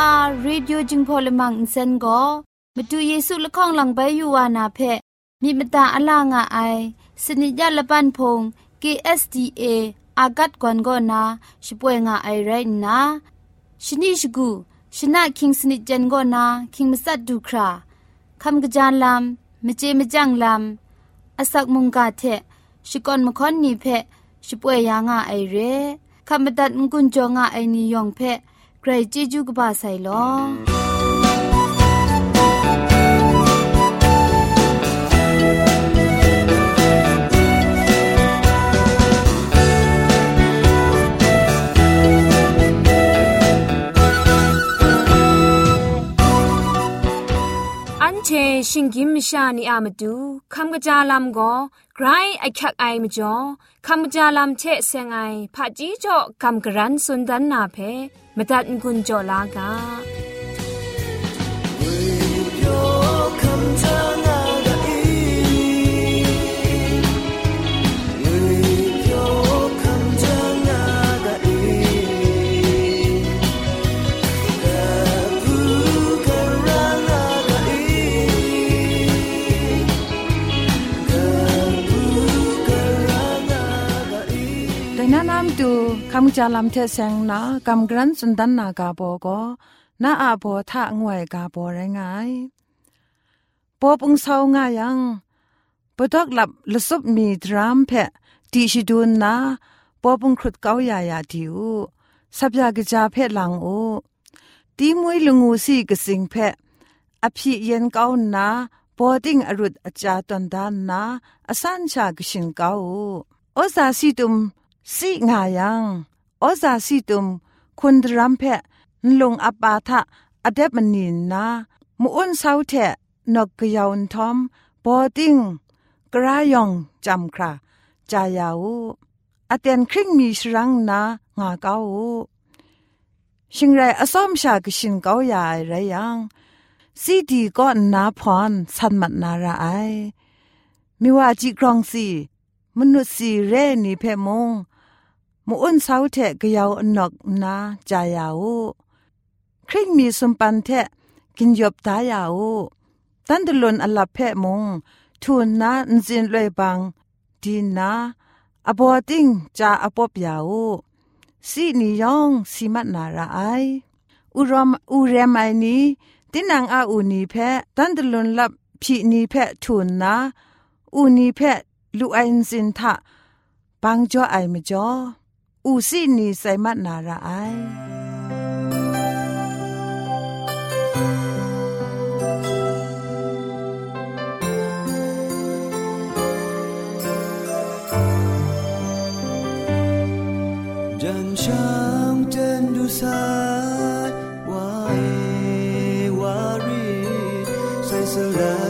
AWR Radio จึงพอลมังอินเซนก็มาดูเยซูละข้องหลังใบยูวานาเพมีมตาอลางอไอสนิจยาละปันพง KSDA อากัดกวนก็นาช่วยงาไอไรนะชนิชกูชนะคิงสนิจเจนก็นาคิงมัสัดดูคราคำกระจานลำมเจมจังลำอาศักมุงกาเทชิกอนมคอนนีเพช่วยยางาไอเรคำบัดงกุนจงาไอนิยองเพ ใครจีจูกบาไซลอเชชิงกิมชานีอามาดูคำกระจาลำก็ ไกรไอคักไอมจ่อคำกระจาลำเชเซงไอผาจีจ่อคำกระรันสุนดันนาเพมตัดกุญจ่อลากา จาลำเทเซงนากำกรันสุนดันนากาโบก็นาอาโบทะงวยกาโบไรงายปอปุงเศร้าง่ายังปดอกหลับลสุบมีดรามเพะตีชิดูนนาปอปุงครุดเกายายาดิวสับยากจาเพะหลังโอตีมวยลงูสีกสิงเพะอภิเย็นเกานาปอติงอรุดอาจาตันดานนาอสันชากชินเกาโอซาสีตุมสิงายัง อซาสิตุมคุณรัมเพะลงอปาทะอเดบมนินนามุอุนเซาเทะนกกยาวทอมบอดิงกรายองจำคราจายาวอเตนคริงมีชรังนางาเกาชิงไรอสอมชากชินเกาใหญ่ไรยังซีดีก็นาพรสันมัดนาราไอมิว่าจีกรองสีมนุษย์สีเรนีเพมง มูอ้นเสาเทะกยาวอนกนาจายาวคริงมีสมปันเทะกินยบตายาวตันตลนอลับเพะมงทูนนานจินเลยบังดีนาอบอติงจาอปบยาวสีนิยองสีมัดนาราไออุรมอุเรมไอนีตินังอาอูนีเพะตันตลนลับพีนีเพะทูนนาอูนีเพะลูไอนซินทะปังจ่อไอมจ่อ อูซี่นีไซมัดนาราไอจันช่างเจนดูสายว่าเอวารีใส่สลัด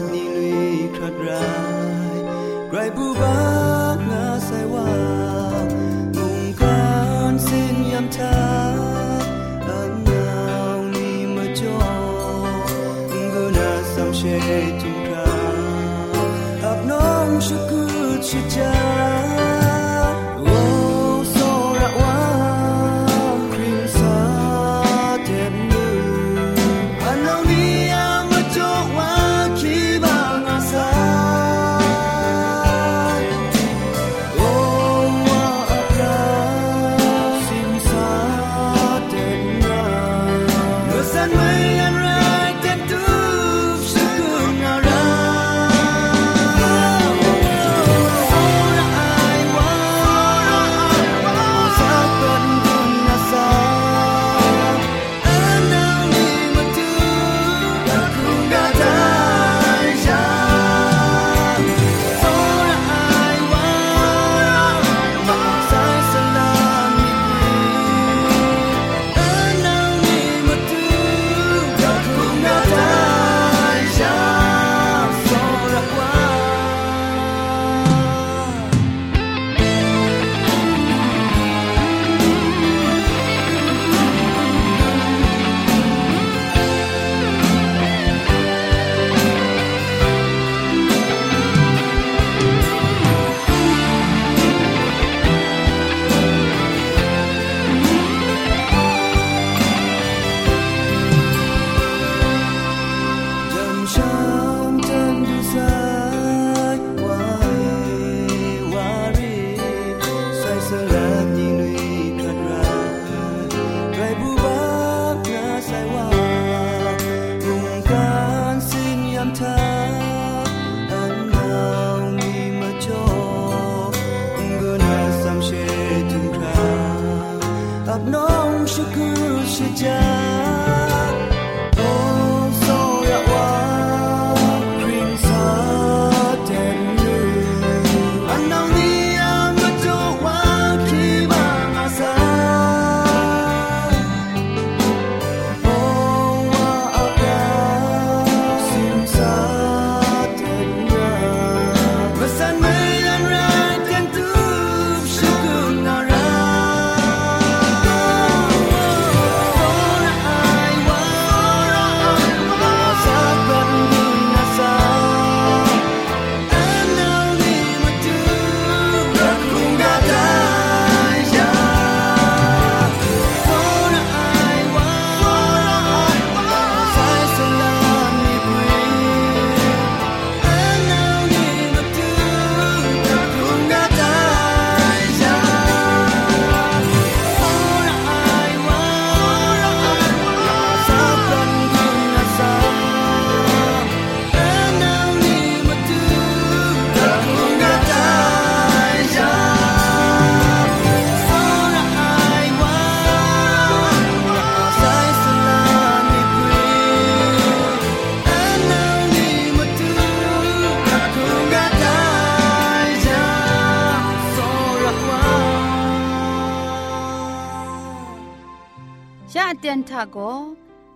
เตียนทาโก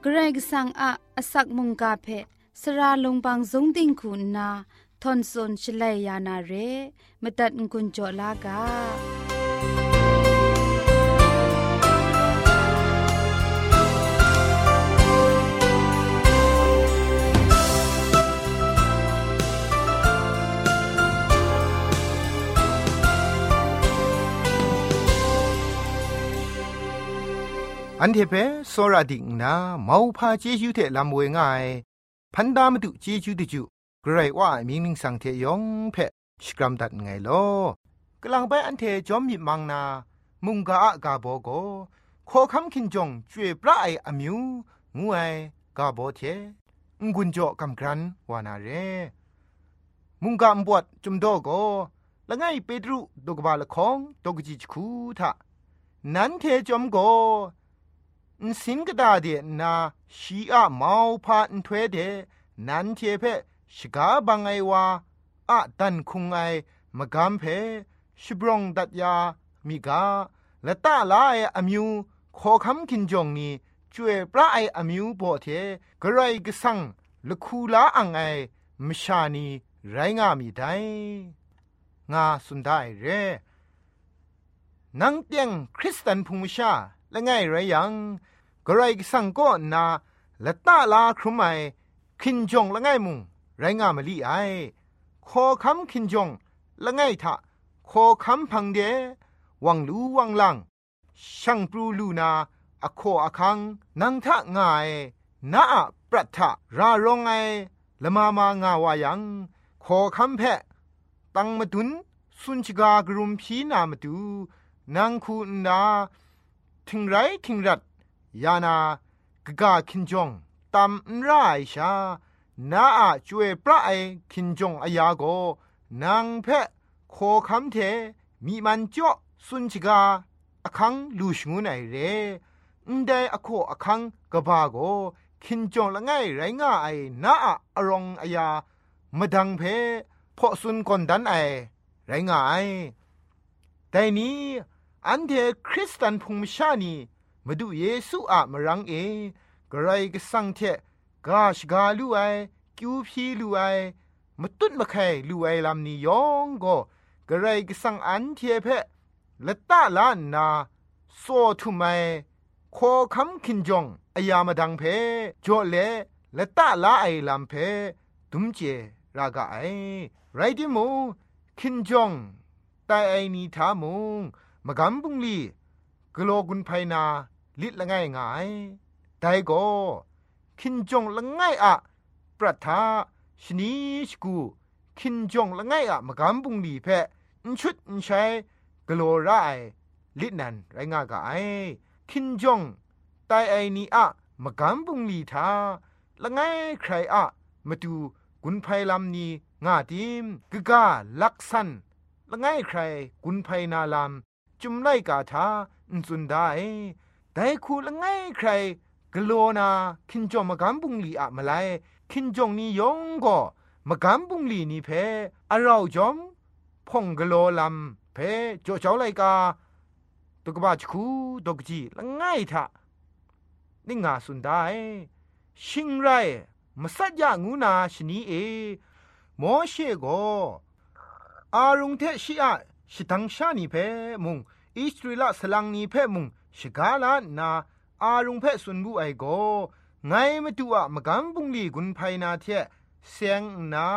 เกรกสังอะอสักมุงกาเพสระลงบางสงติงคุณนาทอนซนชลัยยานาเรมตัดกุญจลากา อันเทเปโซราดิงนาเมาพาเจจูเทลำเวง่ายพันดามตุเจจูติจูไกรว่ามีมิงสังเทยองเพสกรัมดัดไงลอกลังไปอันเทจอมมิมังนา มุงกาอะกาโบโกขอคำคินจงจวยพระไออมิวงูไอกาโบเทงุนโจกำกรันวานาเร มุงกามบวดจุมโดโกละไงเปตรุดกบาละคองดกจิจคูทะนันเทจอมโก นสินกดาเดนาชีอะมาวพาอันถวเดนันเทเพชกาบังไอวาอะตันคุงไอมะกามเพชบรองดัดยามิกาละตาลาไออมิวขอคำกินจงนี้จวยพระไออมิวโบเทกระไรกสังละคูลาอังไอมชานีไรงามีได้งาสุนได้เรนังเตียงคริสตันพุงชา ละไงไรยังกระไรสังก็นาละตาลาครุไมคินจงละไงมุงไรงามลีไอขอคำคินจงละไงทะขอคำพังเดวังลูวังลังช่างปรูลูนาอโคอคังนังทะง่ายนาปรัทะรารองไอละมามางาวายังขอคำเพะตังมาดุนสุนชกากรุมพีนามาดูนางคูนา ทิงไรทิงรัดยานากกาคินจงตำนไรชานาอาจวยพระไอคินจงอายาโกนางเพะโคคำเทมีมันจ่อสุนชิกาอคังลูชงูไนเรนไดอโคอคังกบาโกคินจงละไงไรง่าไอนาอาอรองอายามาดังเพพอสุนกอนดันไอไรง่ายแต่นี้ อันเดคริสตันพุงชานีมาดูเยซูอะมรังเอกรไรก็สังเทกาชกาลูไอคิวพีลูไอมาตุนมาไข่ลูไอลำนี้ยองก็กรไรก็สังอันเทเพละตาลานนาโซทุไมขอคำคินจงอายามาดังเพจ่อเลละตาลาไอลำเพดุมเจรากาไอไรดิมูคินจงไตไอนีทามุง มกำบุงลีกโลกุนไพนาลิดละง่ายง่ายไดโกคินจงละง่ายอะปรัทาชนีชกูคินจงละง่ายอะมกำบุงลีเพอนชุดอนใช้กโลไรลิดนันไรง่ายกไอคินจงไตไอนีอะมกำบุงลีทาละง่ายใครอะมาดูกุนไพลำนี้ง่าดิมกะกาลักสันละง่ายใครกุนไพนาลำ จุมไลกาทาอุนสุนได้แต่คูละไงใครกโลนาคินจองมากำบุงลีอะมาไลคินจองนี่ยองก็มากำบุงลีนี่เพอะเราจอมพ่องกโลลำเพจ่อเจ้าไลกาตุกบาจคูดกจีละไงทะนี่งาสุนได้ชิงไรมาสัจยางูนาชนีเอโมเชโกอารุงเทชิอะชิตังชานีเพมุง อิสราเอลสลังนีเพ่มุงชกาลานาอารุงเพ่สุนบุไอโกไงมาดูอะมะกัมบุงลีกุนไพนาเทเสียงนา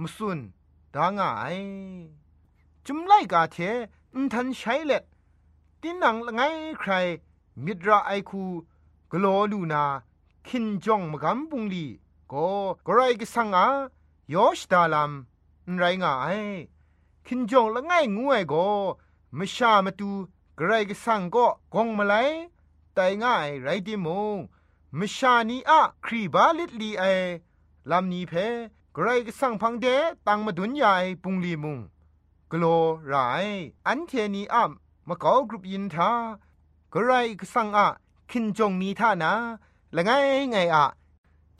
มสุนดางไอจุมไลกาเทอินทันใช้เล็ดตินังไงใคร มิดรไอคูกโลลูนา คินจองมะกัมบุงลีก็กรายกสังอายอชดาลัมไรง่ายคินจองละไงงวยก็ มชามาตูกรายกสังก็กองมาไลแต่ง่ายไรดิมงมชานีอะครีบาลิดลีไอลำนี้เพกรายกสังพังเดตังมาดุนยายปุงลีมุงกโลไรอันเทนีอะมะกอกรุปยินทากรายกสังอะคินจงนี้ท่านาละไงไงอะ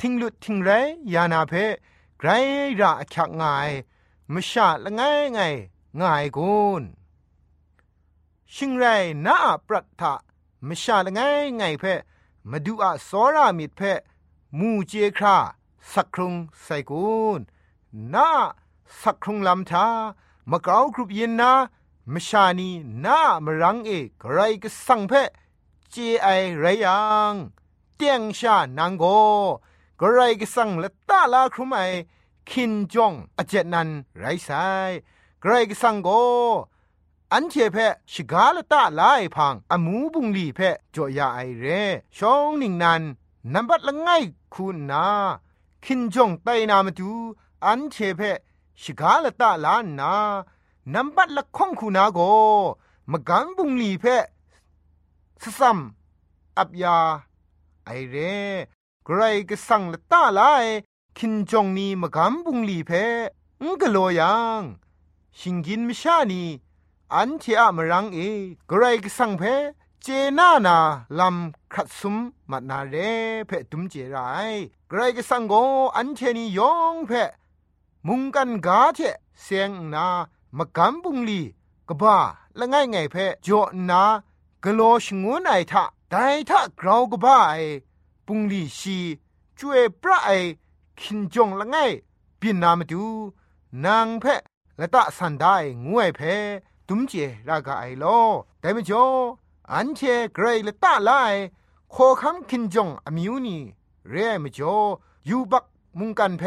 ทิ้งลุดทิ้งไรยานาเพไกรระคักงายมชาละไงไงง่ายกุน ชิงไรนาปรัตถะมชาละไงไงเพมาดูอะสอรามิดเพมูเจคราสักครุงใส่กุนนาสักครุงลำทามะกราวกรุบยินนามชานีนามรังเอกไรก็สังเพเจไอไรยังเตียงชานางโกกไรก็สังละตาลาครุไมคินจงอเจนันไรไซกรก็สังโก อันเชเพชิกาลตาลายพังอมูบุงลีเพจ่อยาไอเรชองนิงนันนับบัดละไงคุณนาคินจงไตนามาดูอันเชเพชิกาลตาลานนานับบัดละคงคุณาโกมกันบุงลีเพสซัมอับยาไอเรไกรก็สั่งละตาลายคินจงนีมกำบุงลีเพงกโลยังชิงกินมชานี อันเทอะมรังเอกรกสังเพเจนานาลำครัดซุมมานาเรเพตุมเจไรไกรกสังโกอันเทนียองเพมุงกันกาเทเสียงนามกำบุงลีกบ้าละไงไงเพจอนากโลชงวนไอทะไดทะกราวกบ้าไอปุงลีชีจวยพระไอคินจงละไงปินนามาดูนางเพะละตะสันได้งวยเพ ตุมเจรากาไอโลแต่ไม่จออันเชเกรละตะไลขอคำคินจงอมิวนีเร่ไม่จออยู่บักมุงกันเพ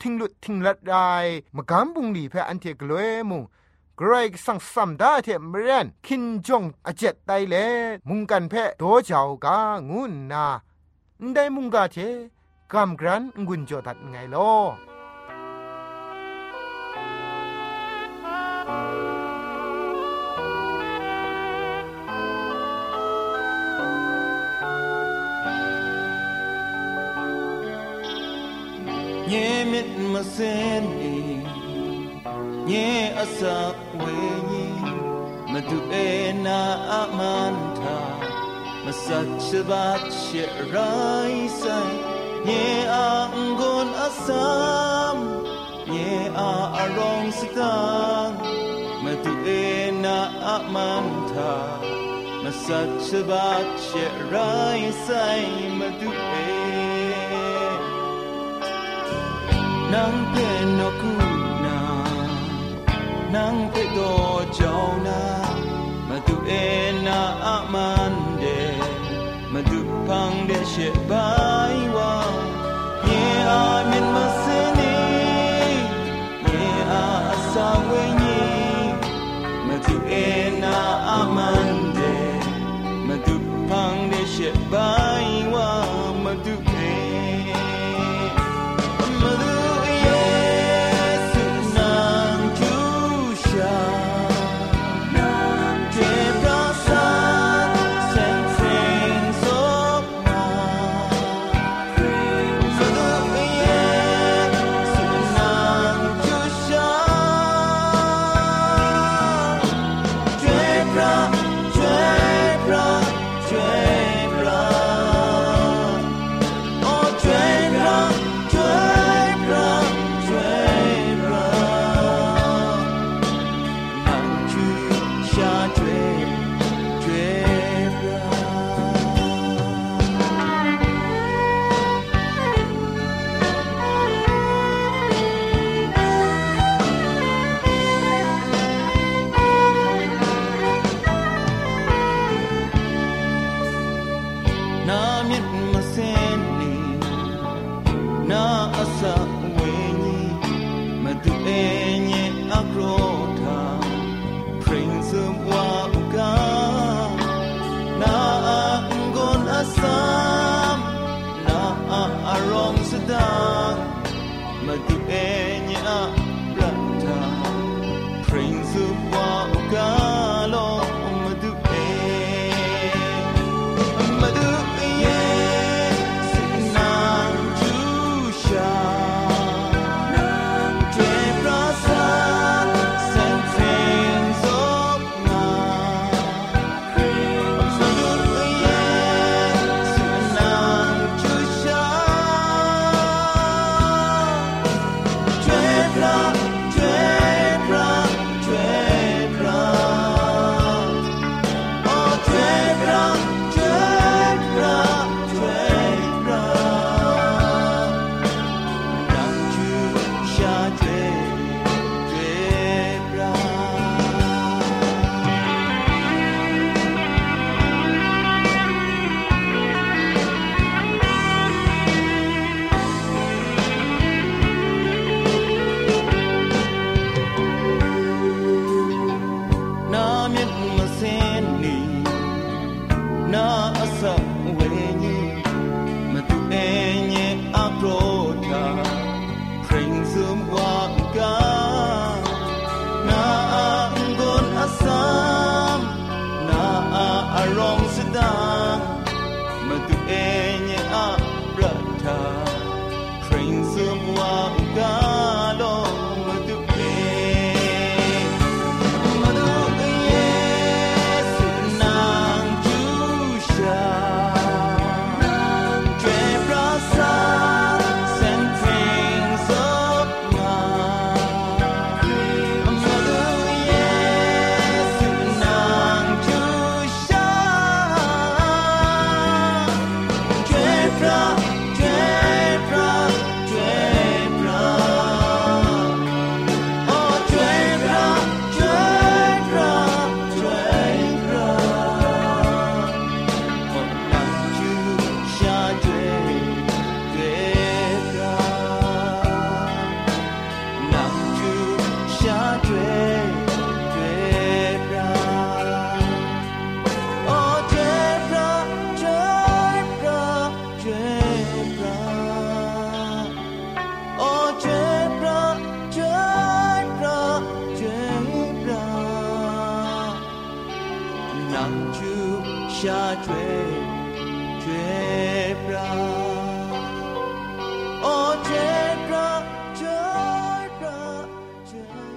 ทิงลุดทิงลัดได้มากำบุงลีเพอันเทกลวยมุงกรกสังสัมดาเทมเรนคินจงอเจ็ดไตเลมุงกันเพโตเจ้ากางุนนาได้มุงกาเทกำกรันงุนจอดัดไงลอ เยมิดมาเซนนีเยอาสักเวญีมาดูเอนาอามันทามาสักชบัดเชรายไซเยอากุ နန်းပြေနှုတ်ခုနာနန်းပြေတော့ကြောင်းနာမသူအေနာအမန်တဲ့မသူဖန်တဲ့ရှေဘိုင်ဝါယေအာမင်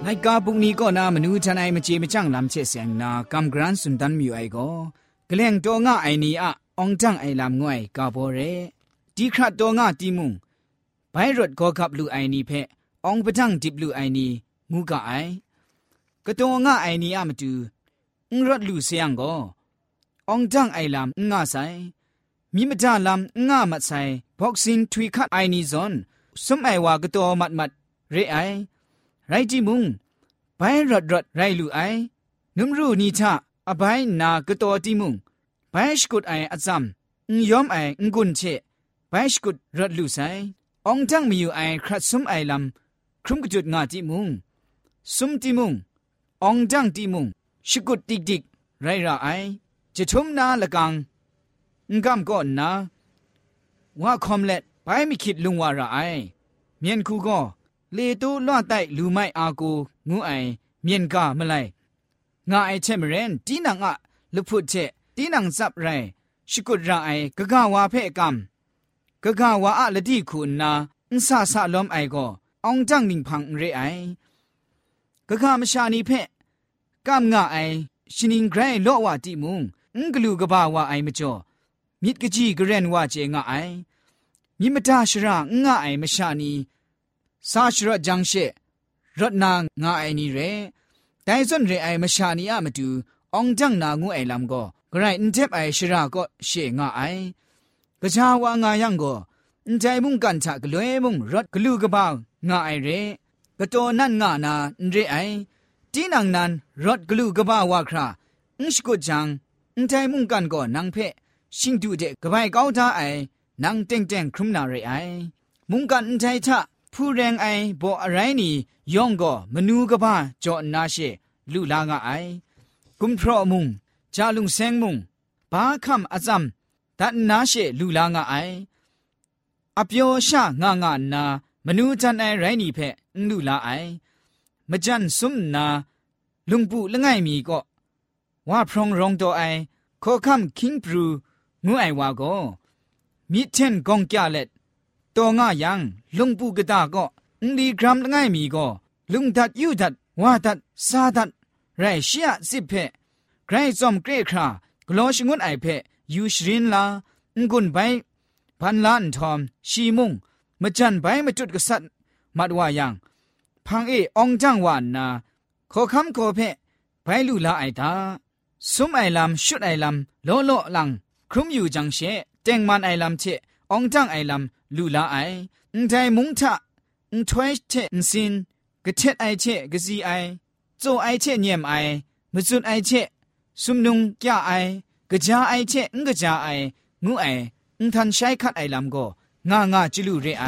ไงกาบุกนี้ก็นามนูทนายมเจมจังลำเชเสียงนากำกรันสุนดันมิวไอก็กลงตัวง่าไอนี้อะองจังไอลำงวยกาโบเรดีครัดตัวง่าตีมุงไปรถก็ขับลูไอนี้เพองปะทังดิบลูไอนี้งูกะไอกระตัวง่าไอนี้อะมาดูงรถลูเสียงก็องจังไอลำง่าใสมีมจาลำง่ามัดใสบ็อกซินทวีคัดไอนี้ซอนสมไอว่ากระตัวมัดมัดเรไอ ไรจิมุงไปรดรดไรลูไอนุมรูนีชะอบายนากะตอติมุงไปสกุดไออัซัมงยอมไองกุนเชไปสกุดรดลูไซองจังมีอยู่ไอครัดซุมไอลำครุมกจุดงาติมุงซุมติมุงองจังติมุงสกุดดิกดิกไรระไอจะชุมนาละกังงกำก่อนนาว่าคอมเล็ดไปไม่คิดลุงว่าระไอเมียนคูก็ လေတိုးလွတ်တိုက်လူမိုက်အာကိုငူးအိုင်မြင်ကမလိုက်ငါအိုက်ချက်မရင်တီနန်ငါလဖုတ်ချက်တီနန်ဇပ်ရိုင်ရှိကုဒရာအိုင်ဂဂဝါဖဲ့ကမ်ဂဂဝါအလတိခုနာအန်ဆာဆာလုံးအိုင်ကိုအောင်ကြန့်နင်းဖန်ရဲအိုင်ဂဂမရှာနီဖဲ့ကမ်ငါအိုင်ရှင်င်ဂရိုင်လော့ဝတိမုံအင်္ဂလူကဘာဝအိုင်မကျော်မြစ်ကကြီးဂရန်ဝါကျေငါအိုင်မြစ်မတရှရာငါအိုင်မရှာနီ ซาชรจังเชรถนางงาไอนี่เรแต่ส่วนเรไอมาชานีอะมาดูองจังนางูไอลำก็กระไรอินเทปไอชราก็เชงาไอกระชาวางายังก็อินใจมุงกันฉะกลวยมุงรถกลูกระบางงาไอเรกระโตนั่นงานาเรไอจีนังนันรถกลูกระบาวาคราอิงสกุจังอินใจมุงกันก็นังเพ ชิงดูเดกบายก้าวท่าไอนังเต็งเต็งครุมนาเรไอมุงกันใจทะ ผู้แรงไอบ่อะไรนี่ย่องก็มนูกบ้าจอนาเชลุลางาไอกุมพรอมุงจาลุงเซงมุงบาคำอาซัมดันนาเชลุลางาไออเปียวชางางานา มนูจันไอไรนี่เพนลุลาไอมจันซุมนาลุงปุละไงมีก็ว่าพรองรองตัวไอขอคำคิงปรูงูไอวาก็มิเทนกองกะเล็ดตัวง่ายัง ลุงปูกะตาก็อุดีกรัมละไงมีก็ลุงดัดยูดัดว่าดัดซาดัดไรเชียสิเพไกรซอมเกรครากลอชงุนไอเพยูชรินลางกุนไปพันล้านทอมชีมุงมจันไปมาจุดกษัตริย์มัดว่ายังพังเอองจังวานนาขอคำขอเพไปลูลาไอตาสุมไอลำชุดไอลำโลโลลังครุมอยู่จังเชเต็งมันไอลำเช องจังไอลำลูลาไออุ้งใจมุงทะอุ้งถวยเชอุ้งซินกระเท็ดไอเชกะซีไอโจไอเชเนียมไอมจุดไอเชสุมนุงกะไอกะจาไอเชอุ้งกะจาไองูไออุ้งทันใช้คัดไอลำก็งางาจิลุเรไอ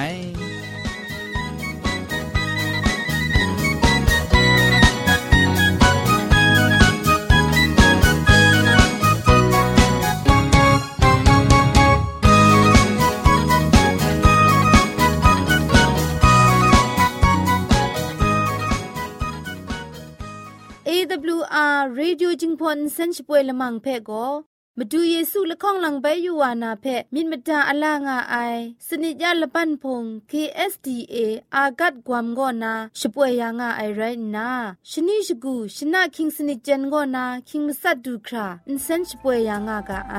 AWR Radio จิงพอนเซนช่วยละมังเพ่ก็มาดูเยซูละข้องหลังใบยูวานาเพ่มินมตาอลางาไอสนิจยาละปันพง KSDA อากัดกวมก็นาช่วยยางาไอไรนาชนิชกูชนะคิงสนิจเจนก็นาคิงมัสัดดูคราอินเซนช่วยยางากาไอ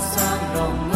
san romano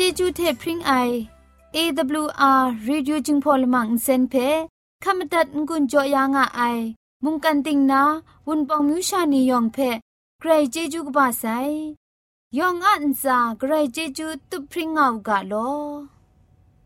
จจูเทพริงไอ AWR Reducing Polymer เซนเพขมตัดงุนจอยางอ้ายมุงกันติงนาวุนปองมิวชานียองเพใครเจจูกบาไซยองอันซาใครเจจูตุพริงเอากาโล